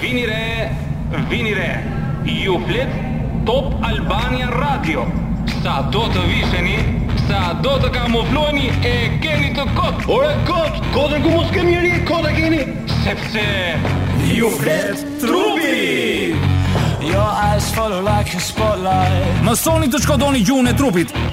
Vini re, vini re, ju flet Top Albania Radio. Sa do të visheni, sa do të kamufloheni e keni të kotë. Ore kot, kot sa nuk mos kemi njeri, kot e keni. Sepse ju flet trupi. Your eyes follow like a spotlight. Mësoni të shkodoni gjuhën e trupit.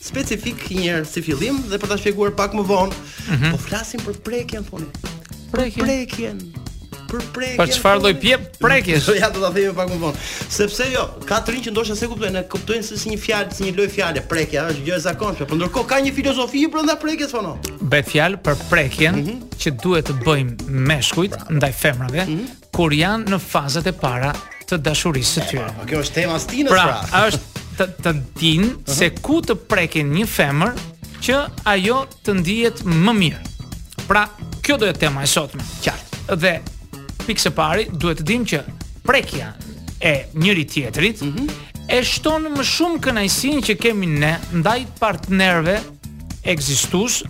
specifik një herë si fillim dhe për ta shpjeguar pak më vonë, mm -hmm. po flasim për prekjen Foni. Prekjen. Për prekjen. Për prekjen. Po çfarë lloj pje prekje? Po ja do ta themi pak më vonë. Sepse jo, ka të rinj që ndoshta s'e kuptojnë, e kuptojnë se si një fjalë, si një lojë fjale prekja, është gjë e zakonshme, por ndërkohë ka një filozofi brenda prekjes Foni. Bëhet fjalë për prekjen mm -hmm. që duhet të bëjnë meshkujt ndaj femrave, mm -hmm. kur janë në fazat e para të dashurisë së tyre. Po kjo është tema e rinisë pra. Pra, është të të dinë se ku t'e prekin një femër që ajo të ndihet më mirë. Pra, kjo do të jetë tema e sotme. Qartë. Dhe pikësëpari duhet të dimë që prekja e njëri-tjetrit mm -hmm. e shton më shumë kënaqësinë që kemi ne ndaj partnerëve ekzistues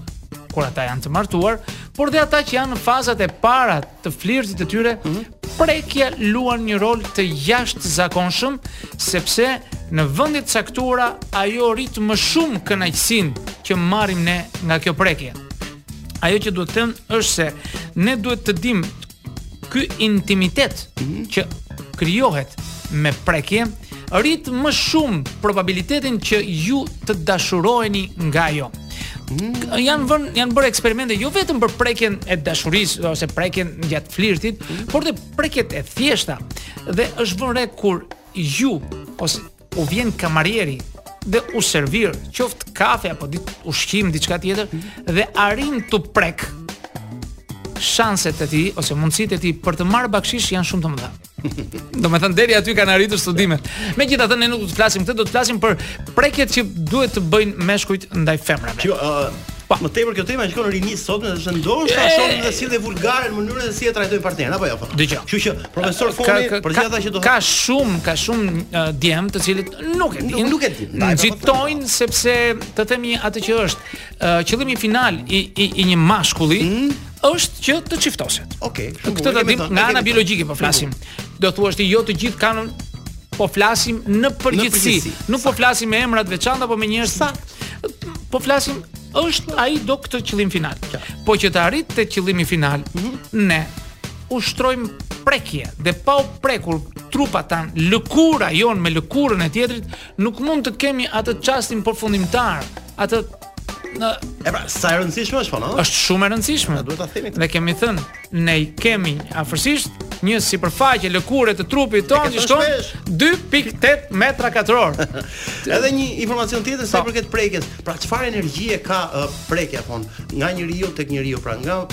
kur ata janë të martuar, por dhe ata që janë në fazat e para të flirtit të tyre, mm -hmm. prekja luan një rol të jashtëzakonshëm, sepse në vende të caktuara ajo rrit më shumë kënaqësinë që marrim ne nga kjo prekje. Ajo që duhet të them është se ne duhet të dimë ky intimitet mm -hmm. që krijohet me prekje, rrit më shumë probabilitetin që ju të dashuroheni nga ajo. Mm. Janë vën janë bërë eksperimente jo vetëm për prekjen e dashurisë ose prekjen gjatë flirtit, mm. por dhe prekjet e thjeshta. Dhe është vënë re kur ju ose u vjen kamarieri dhe u servir qoftë kafe apo dit ushqim diçka tjetër mm. dhe arrin t'u prekë shanset e tij ose mundësitë e tij për të marrë bakshish janë shumë të mëdha. Domethënë deri aty kanë arritur studimet. Megjithatë ne nuk do të flasim këtë, do të flasim për prekjet që duhet të bëjnë meshkujt ndaj femrave. Kjo ë uh, Pa. Më tepër kjo tema shkon rinisë sot në është ndoshta i shohim dhe si dhe vulgare në mënyrën se si e trajtojnë partnerin apo jo. Po. Dëgjoj. Kështu që profesor Foni për gjithë ata që do ka shumë ka shumë uh, djem të cilët nuk e dinë. Nuk e dinë. Po, Nxitojnë po. sepse të themi atë që është uh, qëllimi final i i, i një mashkulli mm. është që të çiftëzohet. Okej, okay, shumë këtë ta dimë nga ana biologjike po flasim. Do thuash ti jo të gjithë kanë po flasim në përgjithësi. Nuk po flasim me emra të veçantë apo me njerëz, po flasim është ai do këtë qëllim final. Po që të arrijë te qëllimi final, mhm. ne ushtrojmë prekje dhe pa u prekur trupat tanë, lëkura jonë me lëkurën e tjetrit, nuk mund të kemi atë çastin përfundimtar, atë Në E pra, sa e rëndësishme është po, no? Është shumë e rëndësishme. Na duhet ta themi këtë. Ne kemi thënë, ne kemi afërsisht një sipërfaqe lëkure të trupit tonë që shkon 2.8 metra katrorë. Edhe një informacion tjetër sa i po. përket prekjes. Pra çfarë energjie ka uh, prekja Fon nga njeriu tek njeriu, pra nga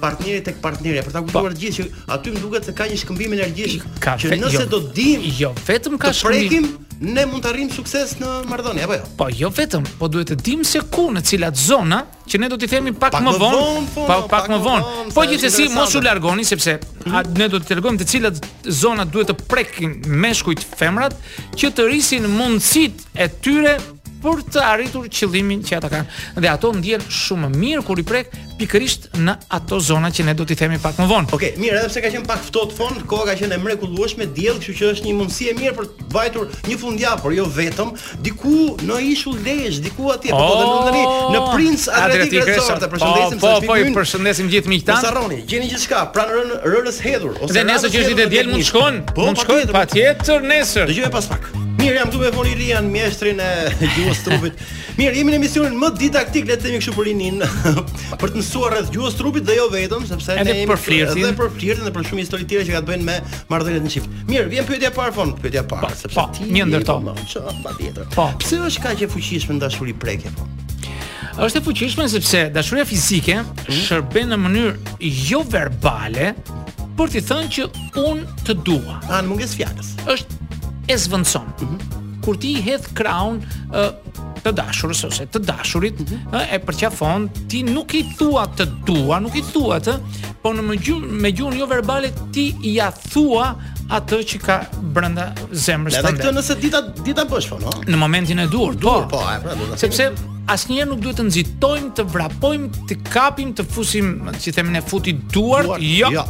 partneri tek partnerja për ta kuptuar po. gjithnjë që aty më duket se ka një shkëmbim energjish ka që nëse jo, do të dim jo vetëm ka shkëmbim ne mund të arrijmë sukses në marrëdhënie apo jo po jo vetëm po duhet të dim se ku në cilat zona që ne do t'i themi pak, pak më vonë, po, pa, pak, pak më vonë, po gjithsesi mos u largoni sepse mm -hmm. ne do t'i tregojmë te cilat zona duhet të prekin meshkujt femrat që të rrisin mundësitë e tyre për të arritur qëllimin që ata kanë. Dhe ato ndihen shumë më mirë kur i prek pikërisht në ato zona që ne do t'i themi pak më vonë. Okej, okay, mirë, edhe pse ka qenë pak ftohtë Fon, koha ka qenë e mrekullueshme, diell, kështu që është një mundësi e mirë për të vajtur një fundjavë, por jo vetëm, diku në Ishull Lezhë, diku atje, po do të ndërri oh, në Prince Adriatic Resort. Të përshëndesim po, po, po, ju përshëndesim gjithë miqtë tanë. Mos harroni, gjeni gjithçka pranë rërës hedhur ose Dhe nesër që është ditë diell mund të shkon, po, mund të shkon patjetër nesër. Dëgjojmë pas pak. Mirë, jam këtu me Fonin, mjeshtrin e gjuhës trupit. Mirë, jemi në emisionin më didaktik, le të themi kështu për rininë, për të mësuar rreth gjuhës trupit dhe jo vetëm, sepse ne jemi për flirtin, edhe për flirtin dhe për shumë histori tjera që ka të bëjnë me marrëdhëniet në çift. Mirë, vjen pyetja e parë Fon, pyetja e parë, po, sepse po, ti një ndër to. Patjetër. Po, pse është kaq e fuqishme dashuri prekja Fon? Është e fuqishme sepse dashuria fizike mhm. shërben në mënyrë jo verbale për t'i thënë që unë të dua. Ah, në mungesë fjalës. është e zëvendëson. Mm -hmm. Kur ti i hedh krahun ë të dashurës ose të dashurit, mm -hmm. ë e përqafon, ti nuk i thua të dua, nuk i thua të, po në me gjuhën jo verbale ti ia thua atë që ka brenda zemrës tënde. Edhe këtë nëse di ta, di ta bësh Fon, no? Në momentin e duhur, po. Duhur, po, pra, do të Sepse asnjëherë nuk duhet të nxitojmë, të vrapojmë, të kapim, të fusim, si i themi e futi duart, jo. Jo.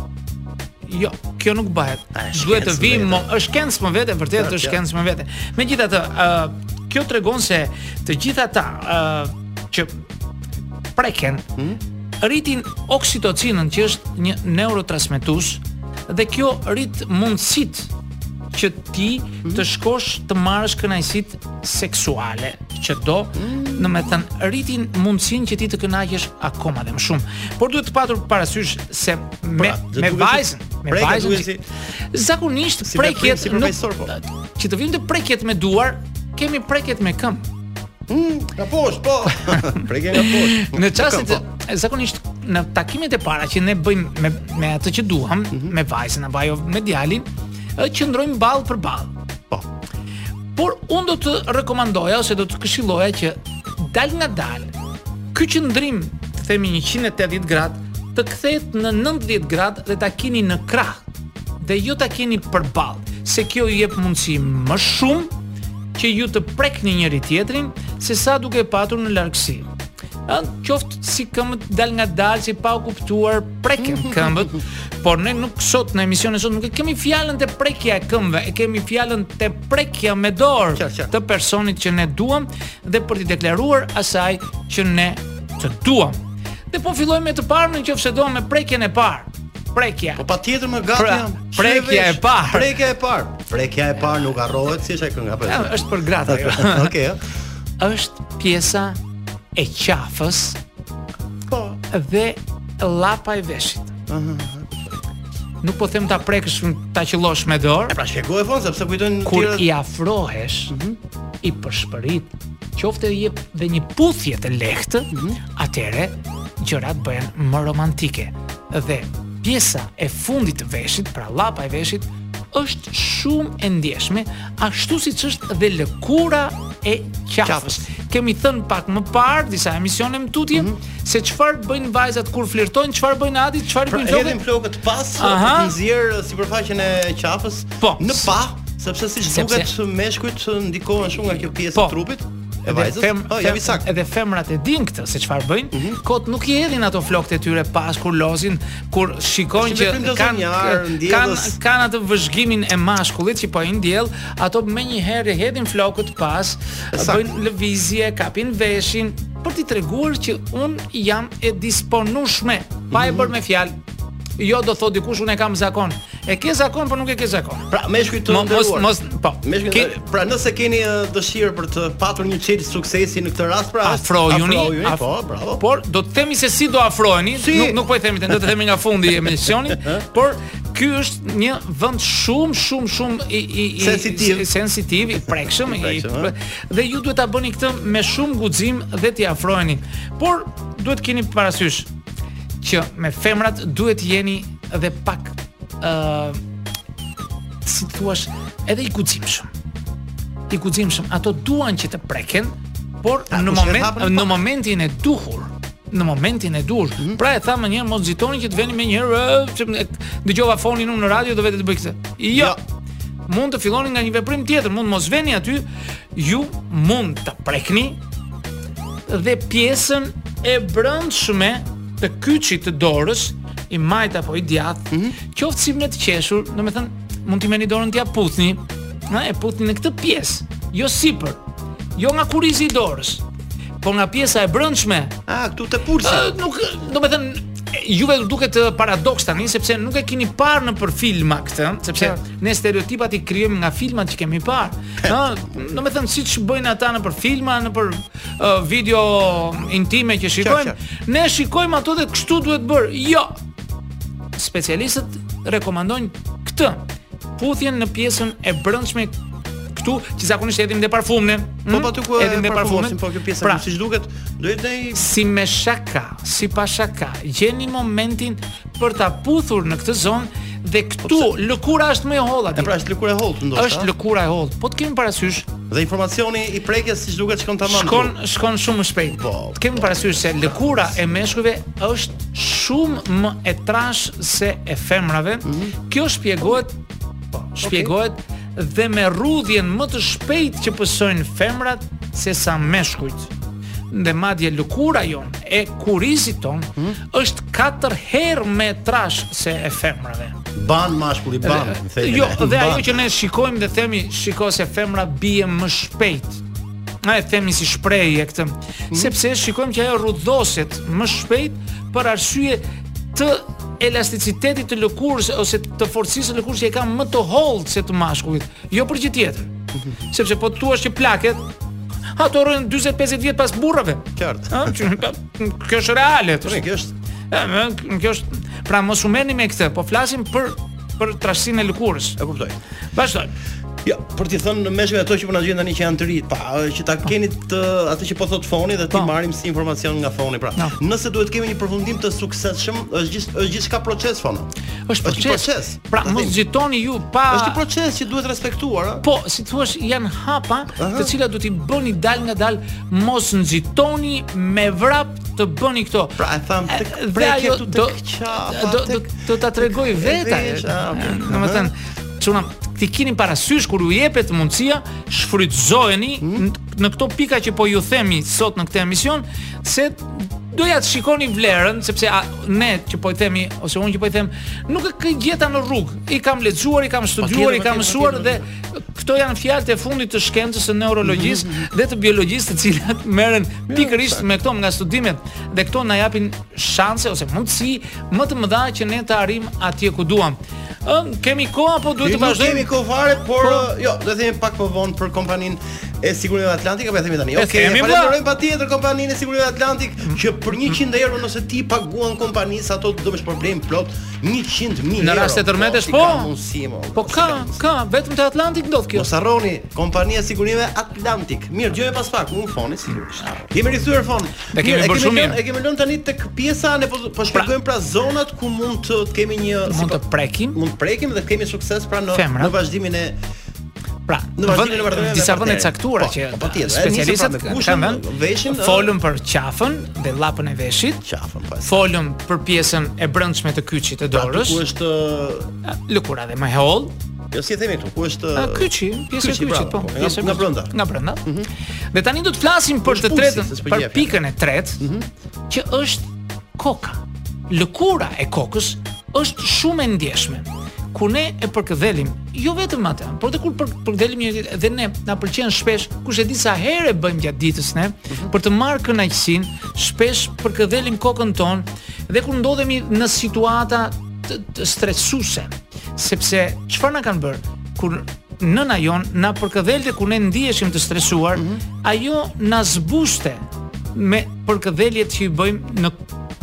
Jo, kjo nuk bëhet. Duhet të dimë, mo, është shkencë më vete, vërtet është shkencë më vete. Megjithatë, ë uh, kjo tregon se të gjithë ata ë uh, që preken hmm? rritin oksitocinën që është një neurotransmetues dhe kjo rrit mundësitë që ti hmm? të shkosh të marrësh kënaqësitë seksuale që do, hmm? domethënë, rritin mundësinë që ti të kënaqesh akoma dhe më shumë. Por duhet të patur parasysh se pra, me, pra, me vajzën, Prekjet, duhet si zakonisht si prekjet si profesor po. Që të vijmë te prekjet me duar, kemi prekjet me këmbë. Mm, nga poshtë, po. Prekje nga poshtë. Në çastin po. zakonisht në takimet e para që ne bëjmë me me atë që duam, mm -hmm. me vajzën apo ajo me djalin, e qëndrojmë ball për ball. Po. Por unë do të rekomandoja ose do të këshilloja që dal nga dal. Ky qëndrim, themi 180 gradë, të kthehet në 90 gradë dhe ta keni në krah dhe jo ta keni përballë, se kjo ju jep mundësi më shumë që ju të prekni njëri-tjetrin sesa duke patur në largësi. Ëh, qoftë si këmbët dal nga dalë si pa u kuptuar preken këmbët, por ne nuk sot në emisionin sot nuk e kemi fjalën te prekja e këmbëve, e kemi fjalën te prekja me dorë të personit që ne duam dhe për t'i deklaruar asaj që ne Të duam. Dhe po fillojmë me të parën në qoftë se do me prekjen e parë. Prekja. Po patjetër më gati pra, jam. Prekja e parë. Prekja e parë. Prekja e parë nuk harrohet si është ai kënga pra. Është për gratë ajo. Okej. Është pjesa e qafës. Po. Dhe llapa e veshit. Ëh nuk po them ta prekësh ta qëllosh me dorë. Pra shkego e fon sepse kujtojnë ti. Kur i afrohesh, mm -hmm. i përshpërit qoftë edhe i jep dhe një puthje të lehtë, mm -hmm. atëherë gjërat bëhen më romantike. Dhe pjesa e fundit të veshit, pra llapa e veshit, është shumë e ndjeshme, ashtu siç është dhe lëkura e qafës. qafës. Kemi thënë pak më parë disa emisione më tutje, mm -hmm. se çfarë bëjnë vajzat kur flirtojnë, çfarë bëjnë ato, çfarë pra, bëjnë flokët. Hedhin flokët pas për të nxjerrë uh, sipërfaqen e qafës po, në pah, sepse siç duket meshkujt uh, ndikohen shumë nga kjo pjesë po, e trupit. E vajzës, fem, oh, jam i saktë. Edhe femrat e dinë këtë se çfarë bëjnë. Mm -hmm. Kot nuk i hedhin ato flokët e tyre pas kur lozin, kur shikojnë që kanë kanë kanë atë vëzhgimin e mashkullit që po i ndjell, ato menjëherë hedhin flokët pas, bëjnë lëvizje, kapin veshin, për t'i treguar që unë jam e disponueshme, pa e mhm. bërë me fjalë. Jo do thotë dikush unë kam zakon. E ke zakon, po nuk e ke zakon. Pra, meshkuj të nderuar. Mos, mos, po. Meshkuj ke... pra nëse keni dëshirë për të patur një çelës suksesi në këtë rast, pra afrojuni, afrojuni af... po, bravo. Por do t'i themi se si do afroheni, si... nuk nuk po i themi tani, do t'i themi nga fundi i emisionit, por ky është një vend shumë shumë shumë i i i sensitiv, sensitiv i prekshëm, i Dhe ju duhet ta bëni këtë me shumë guxim dhe t'i afroheni. Por duhet të keni parasysh që me femrat duhet të jeni edhe pak ë uh, si thua edhe i guximshëm. I guximshëm, ato duan që të preken, por A, në moment në momentin e duhur, në momentin e duhur. Mm -hmm. Pra e thamë njëherë mos nxitoni që të veni menjëherë, dëgjova fonin unë në radio do vete të bëj këtë. Jo. jo. mund të filloni nga një veprim tjetër, mund të mos veni aty, ju mund ta prekni dhe pjesën e brendshme të kyçit të dorës, i majtë apo i djathtë, mm -hmm. qoftë si me të qeshur, domethënë, mund t'i merrni dorën t'ia puthni, na e puthni në këtë pjesë, jo sipër, jo nga kurrizi i dorës, por nga pjesa e brendshme. A, këtu te pulsi. Nuk, domethënë, Juve ju duket uh, paradoks tani sepse nuk e keni parë nëpër filma këtë, sepse Qartë. ne stereotipat i krijojmë nga filmat që kemi parë. Ë, domethënë siç bëjnë ata nëpër filma, nëpër uh, video intime që shikojmë, Qartë, ne shikojmë ato dhe kështu duhet bërë. Jo. Specialistët rekomandojnë këtë puthjen në pjesën e brendshme këtu që zakonisht hedhim dhe parfumin. Po po aty ku hedhim dhe parfumin, po kjo pjesa pra, siç duket, Domethënë si me shaka, si pa shaka, gjeni momentin për ta puthur në këtë zonë dhe këtu po lëkura është më e hollë. Pra është lëkura e hollë ndoshta. Është lëkura e hollë. Po të kemi parasysh dhe informacioni i prekjes siç duket shkon tamam. Shkon shkon shumë shpejt. Po, të kemi parasysh se lëkura e meshkujve është shumë më e trashë se e femrave. Mm -hmm. Kjo shpjegohet po, shpjegohet okay dhe me rrudhjen më të shpejt që pësojnë femrat se sa meshkujt. Dhe madje lëkura jonë e kurrizit tonë hmm? është katër herë më e trashë se e femrave. Ban mashkulli ban, themi. Jo, dhe ajo që ne shikojmë dhe themi, shiko se femra bie më shpejt. Ne e themi si shprehje këtë, hmm? sepse shikojmë që ajo rrudhoset më shpejt për arsye të elasticitetit të lëkurës ose të forcisë së lëkurës që e ka më të hollë se të mashkullit, jo për gjë tjetër. Mhm. Sepse po thuash që plaket ato rrojnë 40-50 vjet pas burrave. Qartë. Ëh, kjo është reale. Po kjo është. Ëh, kjo është. Pra mos u merrni me këtë, po flasim për për trashësinë e lëkurës. E kuptoj. Vazhdo. Ja, jo, për t'i thënë ne meshkujt ato që po na dëgjojnë tani që janë të ri, pa, që ta kenë atë që po thotë foni dhe t'i po. marrim si informacion nga foni, pra. No. Po. Nëse duhet të kemi një përfundim të suksesshëm, është gjithë është gjithçka proces foni. Është proces. Është proces. Pra, mos nxitoni ju pa Është një proces që duhet respektuar, a? Po, si thua, janë hapa, uh -huh. të cilat duhet t'i bëni dalngadalë, mos nxitoni me vrap të bëni këto. Pra e tham tek prekje tu te qafa. Do do do ta tregoj vetë. Domethënë, çuna t'i keni parasysh kur ju jepet mundësia, shfrytëzojeni hmm? në këto pika që po ju themi sot në këtë emision se do ja të shikoni vlerën sepse a, ne që po i themi ose unë që po i them nuk e k gjeta në rrugë. I kam lexuar, i kam studiuar, i kam mësuar dhe Këto janë fjalët e fundit të shkencës së neurologjisë mhm, mhm, mhm. dhe të biologjisë, të cilat merren pikërisht me këto nga studimet dhe këto na japin shanse ose mundësi më të mëdha që ne të arrijmë atje ku duam. Ëm, kemi kohë apo duhet të vazhdojmë? Kemi kohë fare, por po. jo, do të themi pak më vonë për kompaninë e sigurimeve Atlantik apo e themi tani. Okej, okay, falenderojmë patjetër kompaninë e sigurimeve Atlantik që për 100 euro nëse t'i paguan kompanisë ato do të bësh problem plot. 100 mijë euro. Në rast tërmetesh po. Po ka, ka, vetëm te Atlantik ndodh kjo. Mos harroni, kompania e sigurimeve Atlantik. Mirë, dëgjoj pas pak, në Fol sigurisht. Jemi rikthyer foni. Ne kemi bërë shumë mirë. E kemi lënë tani tek pjesa ne po po pra- shpjegojmë pra zonat ku mund të kemi një mund të prekim, mund të prekim dhe të kemi sukses pra në në vazhdimin e Pra, në vazhdim e vërtetë disa vende të caktuara po, që po tjetër, specialistët pra kushën vend, veshin folëm për qafën dhe llapën e veshit, qafën pas. Po. Folëm për pjesën e brendshme të kyçit të pra, dorës. Ku është lëkura dhe më e hollë? Jo si e themi këtu, ku është kyçi, pjesa e kyçit, po, pjesa nga brenda. Nga brenda. Mhm. Dhe tani do të flasim për të tretën, për pikën e tretë, mhm. që është koka. Lëkura e kokës Është shumë e ndjeshme. Kur ne e përkëdhelim, jo vetëm atë, por edhe kur përkëdhelim njëri dhe ne na pëlqen shpesh, kush e di sa herë e bëjmë gjatë ditës ne, mhm. për të marrë kënaqësinë, shpesh përkëdhelim kokën tonë dhe kur ndodhemi në situata të, të stresuese, sepse çfarë na kanë bërë? Kur nëna jon na përkëdhelte kur ne ndiheshim të stresuar, mm -hmm. ajo na zbuste me përkëdheljet që i bënte në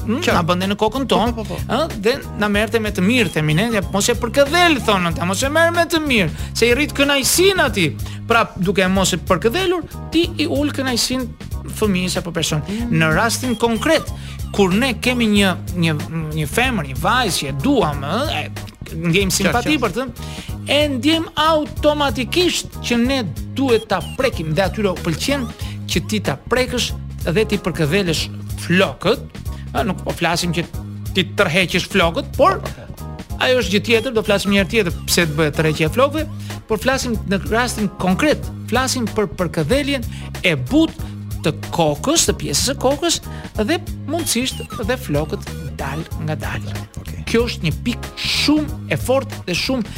Mm, na bënte në kokën tonë, po, po, po. ëh, dhe na merrte me të mirë themi ne, ja mos e përkëdhel thonë ata, mos e merr me të mirë, se i rrit kënaqësinë atij. Pra, duke mos e përkëdhelur, ti i ul kënaqësinë fëmijës apo person. Mm. Në rastin konkret, kur ne kemi një një një femër, një vajzë që e duam, ëh, ndjejmë simpati për të, e ndjem automatikisht që ne duhet ta prekim dhe atyre u pëlqen që ti ta prekësh dhe t'i përkëdhelësh flokët, a, nuk po flasim që t'i tërheqësh flokët, por ajo është gjë tjetër, do flasim një herë tjetër pse të bëhet tërheqja e flokëve, por flasim në rastin konkret, flasim për përkëdheljen e butë të kokës, të pjesës së kokës dhe mundësisht dhe flokët dal nga dal. Okay. Kjo është një pikë shumë e fortë dhe shumë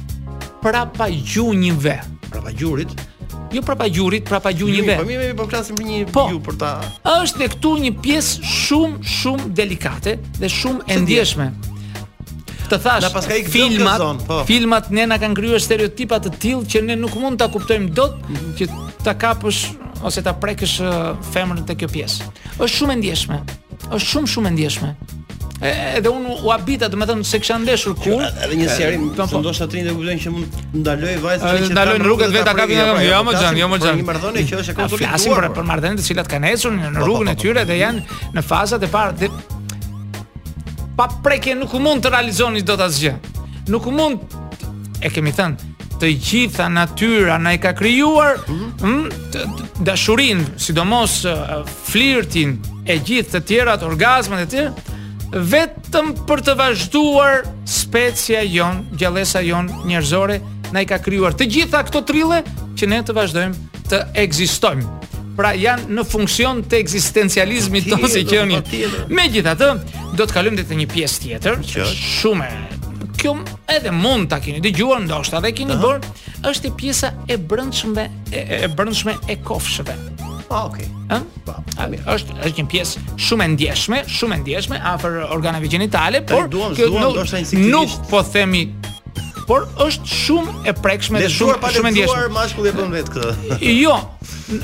prapa gjunjëve, prapa gjurit, jo prapa gjurit, prapa gjunjëve. Po mirë, po flasim për një po, për ta. Është këtu një pjesë shumë shumë delikate dhe shumë e ndjeshme. Të thashë, na paska ikë filmat, zon, po. filmat ne na kanë krijuar stereotipa të tillë që ne nuk mund ta kuptojmë dot mm -hmm. që ta kapësh ose ta prekësh femrën te kjo pjesë. Është shumë e ndjeshme. Është shumë shumë e ndjeshme. Edhe unë u habita, domethënë s'e kisha ndeshur kurrë. Edhe një sqarim, po, po. ndoshta të rinjtë e kuptojnë që mund të ndaloj vajzën që ndaloj në rrugë t'i vë, t'ia kap dorën ajo. Jo më xhan, jo më xhan. Një marrëdhënie që është e konsoliduar. Flasim për për marrëdhëniet të cilat kanë ecur në po, rrugën e tyre dhe janë në fazat e para dhe pa prekje nuk mund të realizoni dot asgjë. Nuk mund e kemi thënë të gjitha natyra na i ka krijuar mm -hmm. dashurinë, sidomos flirtin e gjithë të tjerat, orgazmat e të tjera, vetëm për të vazhduar specia jonë, gjallesa jonë njerëzore, na i ka krijuar të gjitha këto trille që ne të vazhdojmë të ekzistojmë. Pra janë në funksion të ekzistencializmit tonë si qenie. Megjithatë, do të kalojmë te një pjesë tjetër, që është shumë kjo edhe mund ta keni dëgjuar ndoshta dhe keni bërë është e pjesa e brendshme e, e brendshme e kofshëve. Ah, okay. Ëh? Po. Është është një pjesë shumë e ndjeshme, shumë e ndjeshme afër organeve gjinitale, por duam, kjo duam, nuk, është nuk po themi por është shumë e prekshme dhe shumë pa shumë e ndjeshme. Lezuar mashkulli e bën vetë këtë. jo,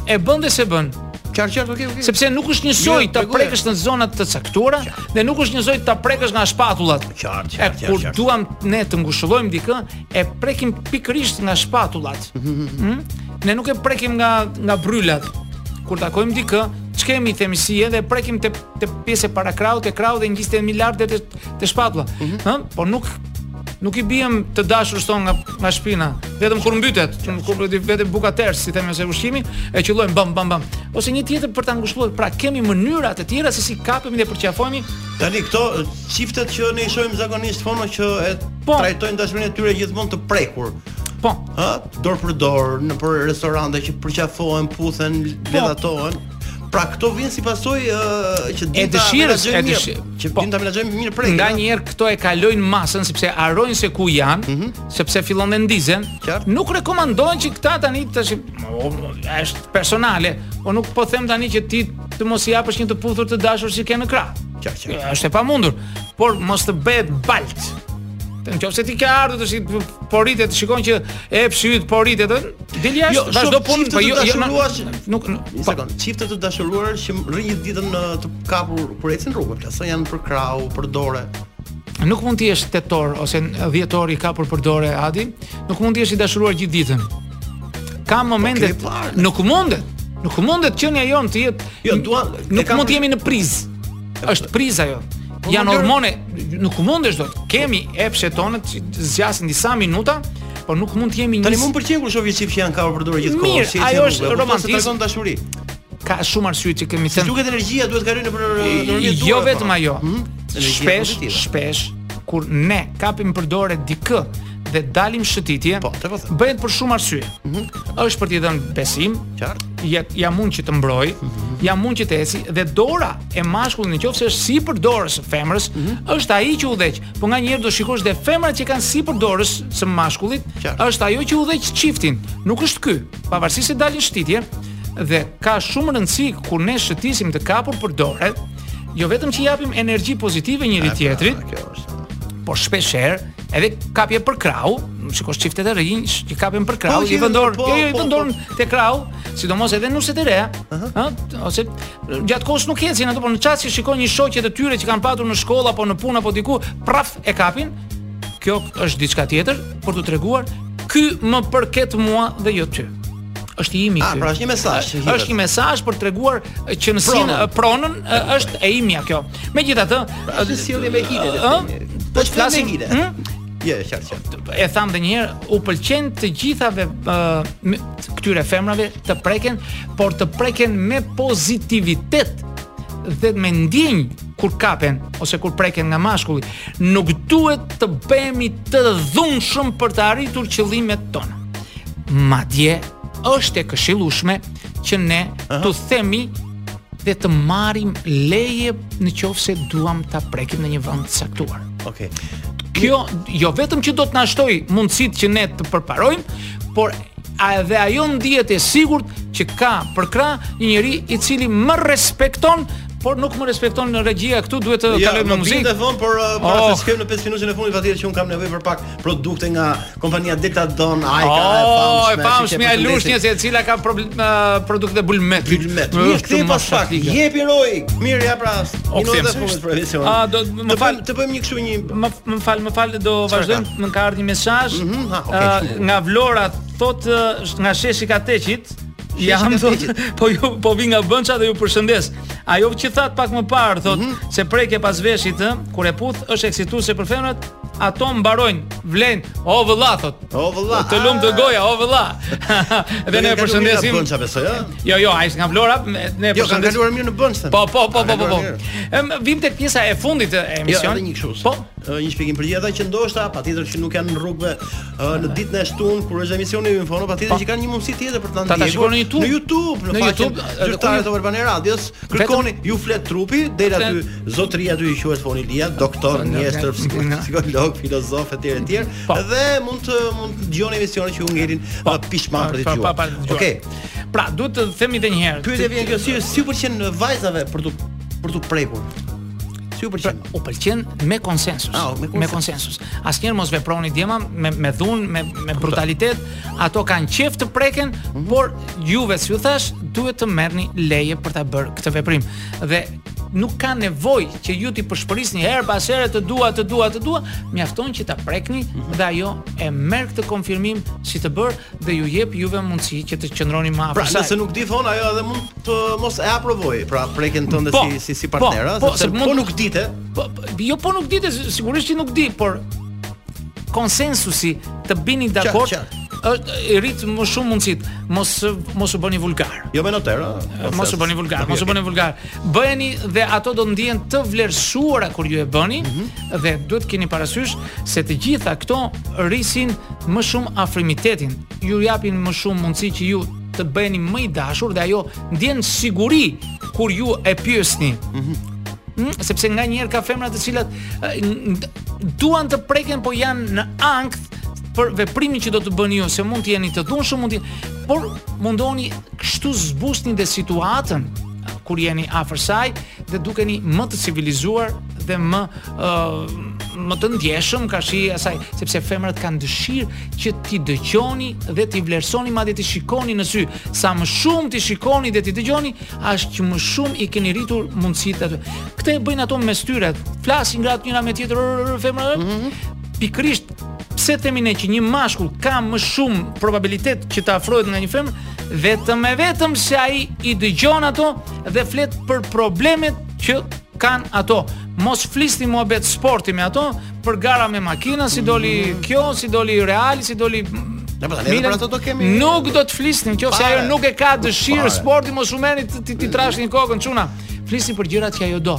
e bën dhe s'e bën. Qartë, qartë, okay, okay. Sepse nuk është njësoj jo, ta prekësh në zonat të caktuara dhe nuk është njësoj ta prekësh nga shpatullat. Qartë, qartë, qartë. Kur duam ne të ngushëllojmë dikë, e prekim pikërisht nga shpatullat. Ëh? Ne nuk e prekim nga nga brylat. Kur takojmë dikë, ç'kemi themi si je dhe e prekim te te pjesa e parakrahut, te krahut dhe ngjitesh më lart dhe te, te shpatulla. Ëh? Po nuk nuk i biem të dashurës tonë nga nga shpina, vetëm kur mbytet, që kur i vete buka ters, si themi ose ushqimi, e qëllojmë bam bam bam. Ose një tjetër për ta ngushëlluar, pra kemi mënyra të tjera se si kapemi dhe përqafojmë Tani këto Çiftet që ne i shohim zakonisht fono që e po. trajtojnë dashurinë e tyre gjithmonë të prekur. Po. Ë, dorë për dorë, në për restorante që përqafohen, puthen, po. ledhatohen. Pra këto vjen si pasojë uh, që din ta menaxhojnë mirë, që po, din ta menaxhojnë mirë prekjen. Nganjëherë këto e kalojnë masën sepse harrojnë se ku janë, mm -hmm. sepse fillojnë e ndizen. Nuk rekomandohen që këta tani s'është personale, po nuk po them tani që ti të mos i japësh një të puthur të dashurës që ke në krah. Qartë, qartë. Është e pamundur, por mos të bëhet baltë. Në qofë se ti ke ardhë të shikë poritet, shikon që e pësyjit poritet, dil jashtë, jo, vazhdo punë, po jo, jo, nuk, nuk, po, çifte të dashuruar që rrinë ditën në të kapur për ecin rrugë, plasë janë për krau, për dore, nuk mund të jesh tetor ose dhjetor i kapur për dore Adi, nuk mund të jesh i dashuruar gjithë ditën. Ka momente okay, nuk mundet. Nuk mundet qenia jonë të jetë jo, dua, Nuk mund të jemi në priz është priz ajo po, Janë po, hormone Nuk mundesh dot Kemi epshet tona zgjasin disa minuta Po nuk mund të jemi një Tani mund përqenë kur shofi qip që janë ka përdurë gjithë kohë Mirë, si ajo është romantisë të shuri Ka shumë arsye që kemi thënë. duket energjia duhet kalojnë për në Jo vetëm ajo. Hmm? Shpesh, shpesh kur ne kapim për dore dikë dhe dalim shëtitje, po, po bëhet për shumë arsye. Mm -hmm. Është për t'i dhënë besim, qartë. Ja, ja mund që të mbroj, mm -hmm. ja mund që të eci dhe dora e mashkullit në qoftë se është sipër dorës së femrës, mm -hmm. është ai që udhëheq. Po nganjëherë do shikosh dhe femrat që kanë sipër dorës së mashkullit, qartë. është ajo që udhëheq çiftin, nuk është ky. Pavarësisht se dalin shëtitje dhe ka shumë rëndësi kur ne shëtisim të kapur për dorë, jo vetëm që japim energji pozitive njëri pra, tjetrit, por shpesh herë Edhe kapje për krahu, shikosh çiftet e rinj që kapen për krahu, po, i vendon, po, jo, jo, i po, vendor po. te krahu, sidomos edhe nuset e reja, ëh, uh -huh. ose gjatë kohës nuk ecin ato, por në çast që shikon një shoqe të tyre që kanë patur në shkollë apo në punë apo diku, praf e kapin. Kjo është diçka tjetër për të treguar ky më përket mua dhe jo ty është i imi. Ah, pra është një mesazh. Është një mesazh për treguar që në pronën, pronën është e imja kjo. Megjithatë, si sjellje me gide të thënë. Po të flasim gide. Hm? Ja, ja, ja. E them edhe një herë, u pëlqen të gjithave uh, këtyre femrave të preken, por të preken me pozitivitet dhe me ndjenjë kur kapen ose kur preken nga mashkulli. Nuk duhet të bëhemi të dhunshëm për të arritur qëllimet tona. Madje është e këshillueshme që ne uh -huh. të themi dhe të marrim leje në qoftë se duam ta prekim në një vend të caktuar. Okej. Okay. Kjo jo vetëm që do të na shtojë mundësitë që ne të përparojmë, por a edhe ajo ndihet e sigurt që ka përkrah një njeri i cili më respekton por nuk më respekton në regjia këtu duhet të ja, kalojmë në muzikë. Ja, më telefon, por uh, para oh. se të shkojmë në 5 minutën e fundit, vazhdim që un kam nevojë për pak produkte nga Kompania Dita Don Ajka e famshme. Oh, e famshmja e Lushnjës e cila ka produkte bulmet. Bulmet. Mirë, kthej pas pak. Jepi Roi. Mirë, ja pra. Unë do të fundit profesion. A do më fal të bëjmë një kështu një më më fal, më fal do vazhdojmë më ka ardhur një mesazh. Mhm, nga Vlora thot nga sheshi Kateqit. Ja ham thot, po ju po vij nga Bënça dhe ju përshëndes. Ajo që thatë pak më parë thot mm -hmm. se prekja pas veshit, ë, kur e puth është eksituese për femrat, ato mbarojnë, vlejnë. O vëlla thot. O vëlla. Të lumtë goja, o vëlla. Dhe ne përshëndesim. Bënça besoj, ë? Jo, jo, ai është nga Vlora, ne përshëndesim. Jo, kanë kaluar mirë në Bënçë. Po, po, po, po, po. po. Ëm vijmë tek pjesa e fundit e jo, emisionit. Jo, një kështu. Po, një shpjegim për gjithë ata që ndoshta patjetër që nuk janë në rrugëve uh, në ditën e shtunë kur është emisioni in fono, patjetër që kanë një mundësi tjetër për ta ndjekur. Ta shikoni në YouTube, në YouTube, në, në YouTube, zyrtar të Urban Radios, kërkoni ju flet trupi deri aty zotëria aty që quhet Foni Lia, doktor, mjeshtër, psikolog, filozof etj etj, po. dhe mund të mund të dëgjoni emisionin që ju ngelën pa po. pishman për të dëgjuar. Okej. Pra, duhet të themi edhe një herë. Pyetja vjen kjo si si pëlqen vajzave për të për të prekur. Si u pëlqen? Pra, u pëlqen me konsensus. Ah, me, me konsensus. Asnjëherë mos veproni djema me me dhunë, me me brutalitet. Ato kanë qejf të preken, mm -hmm. por juve si u thashë, duhet të merrni leje për ta bërë këtë veprim. Dhe nuk ka nevojë që ju t'i përshpërisni herë pas here të dua, të dua, të dua, mjafton që ta prekni mm -hmm. dhe ajo e merr këtë konfirmim si të bërë dhe ju jep juve mundësi që të qëndroni më afër. Pra, nëse nuk di thon ajo edhe mund të mos e aprovojë, pra prekjen tënde po, si si si po, partner, po, sepse po, po nuk dite. Po, po, jo po nuk dite, sigurisht që nuk di, por konsensusi të bini dakord është i rrit më shumë mundësitë mos mos u bëni vulgar. Jo më noter, ëh. Mos u bëni vulgar, mos u bëni vulgar. Bëheni dhe ato do ndihen të vlerësuara kur ju e bëni mm -hmm. dhe duhet të keni parasysh se të gjitha këto rrisin më shumë afrimitetin. Ju japin më shumë mundësi që ju të bëheni më i dashur dhe ajo ndien siguri kur ju e pyesni. Mm -hmm. Mm, sepse nganjëherë ka femra të cilat duan të preken po janë në ankth për veprimin që do të bëni ju, se mund të jeni të dhunshëm, mund të por mundoni kështu zbusni dhe situatën kur jeni afër saj, dhe dukeni më të civilizuar dhe më uh, më të ndjeshëm karshi asaj sepse femrat kanë dëshirë që t'i dëgjoni dhe t'i vlerësoni madje t'i shikoni në sy sa më shumë t'i shikoni dhe t'i dëgjoni aq më shumë i keni rritur mundësitë aty këtë e bëjnë ato mes tyre flasin gratë njëra me tjetër femrat mm -hmm. pikërisht pse themi ne që një mashkull ka më shumë probabilitet që të afrohet nga një femër vetëm e vetëm se ai i dëgjon ato dhe flet për problemet që kanë ato. Mos flisni muhabet sporti me ato, për gara me makina, si doli mm. kjo, si doli Reali, si doli Ne po tani për ato do kemi Nuk do të flisni, nëse ajo nuk e ka dëshirë sporti mos u merrni ti ti trashni kokën çuna. Flisni për gjërat që ajo do.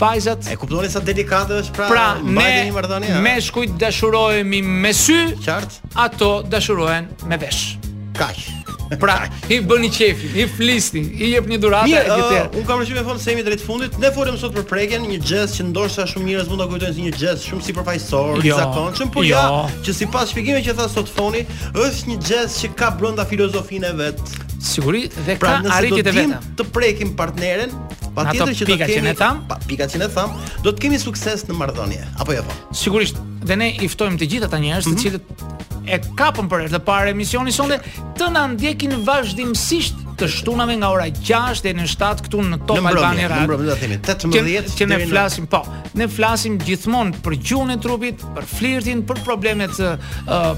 Vajzat. E kuptoni sa delikate është pra, pra mbajtja e një marrëdhënie? Meshkujt dashurohemi me sy. Qartë. Ato dashurohen me vesh. Kaq. Pra, i bëni qejfin, i flisni, i jep një dhuratë e gjithë. Uh, Unë kam rëndësi të them se jemi drejt fundit. Ne folëm sot për prekjen, një gjest që ndoshta shumë njerëz mund ta kujtojnë si një gjest shumë sipërfaqësor, jo, i zakonshëm, por jo. ja, që sipas shpjegimeve që tha sot Foni, është një gjest që ka brenda filozofinë e vet. Sigurisht dhe pra, ka arritjet e veta. Të prekim partneren, patjetër që do të kemi tham, pa pikat që ne tham, do të kemi sukses në marrëdhënie. Apo jo? Sigurisht, dhe ne i ftojmë të gjithë ata njerëz të mhm. cilët e kapën për herë të parë emisionin sonte të na ndjekin vazhdimisht të shtunave nga ora 6 deri në 7 këtu në Top Albania Radio. Në mbrëmje, do të themi 18 që ne flasim, po. Ne flasim gjithmonë për gjuhën e trupit, për flirtin, për problemet uh,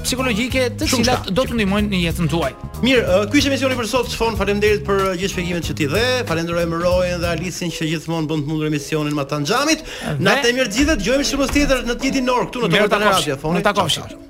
psikologjike, të Shumë cilat shta. do të ndihmojnë në jetën tuaj. Mirë, uh, ky ishte emisioni për sot. Fon, faleminderit për gjithë shpjegimet që ti dhe. Falenderojmë Rojen dhe Alisin që gjithmonë bëjnë të mundur emisionin matanë xhamit. Natën e mirë gjithë, dëgjohemi të shtunën tjetër në të njëjtën orë këtu në Top Albania Radio. Fon, takofshim.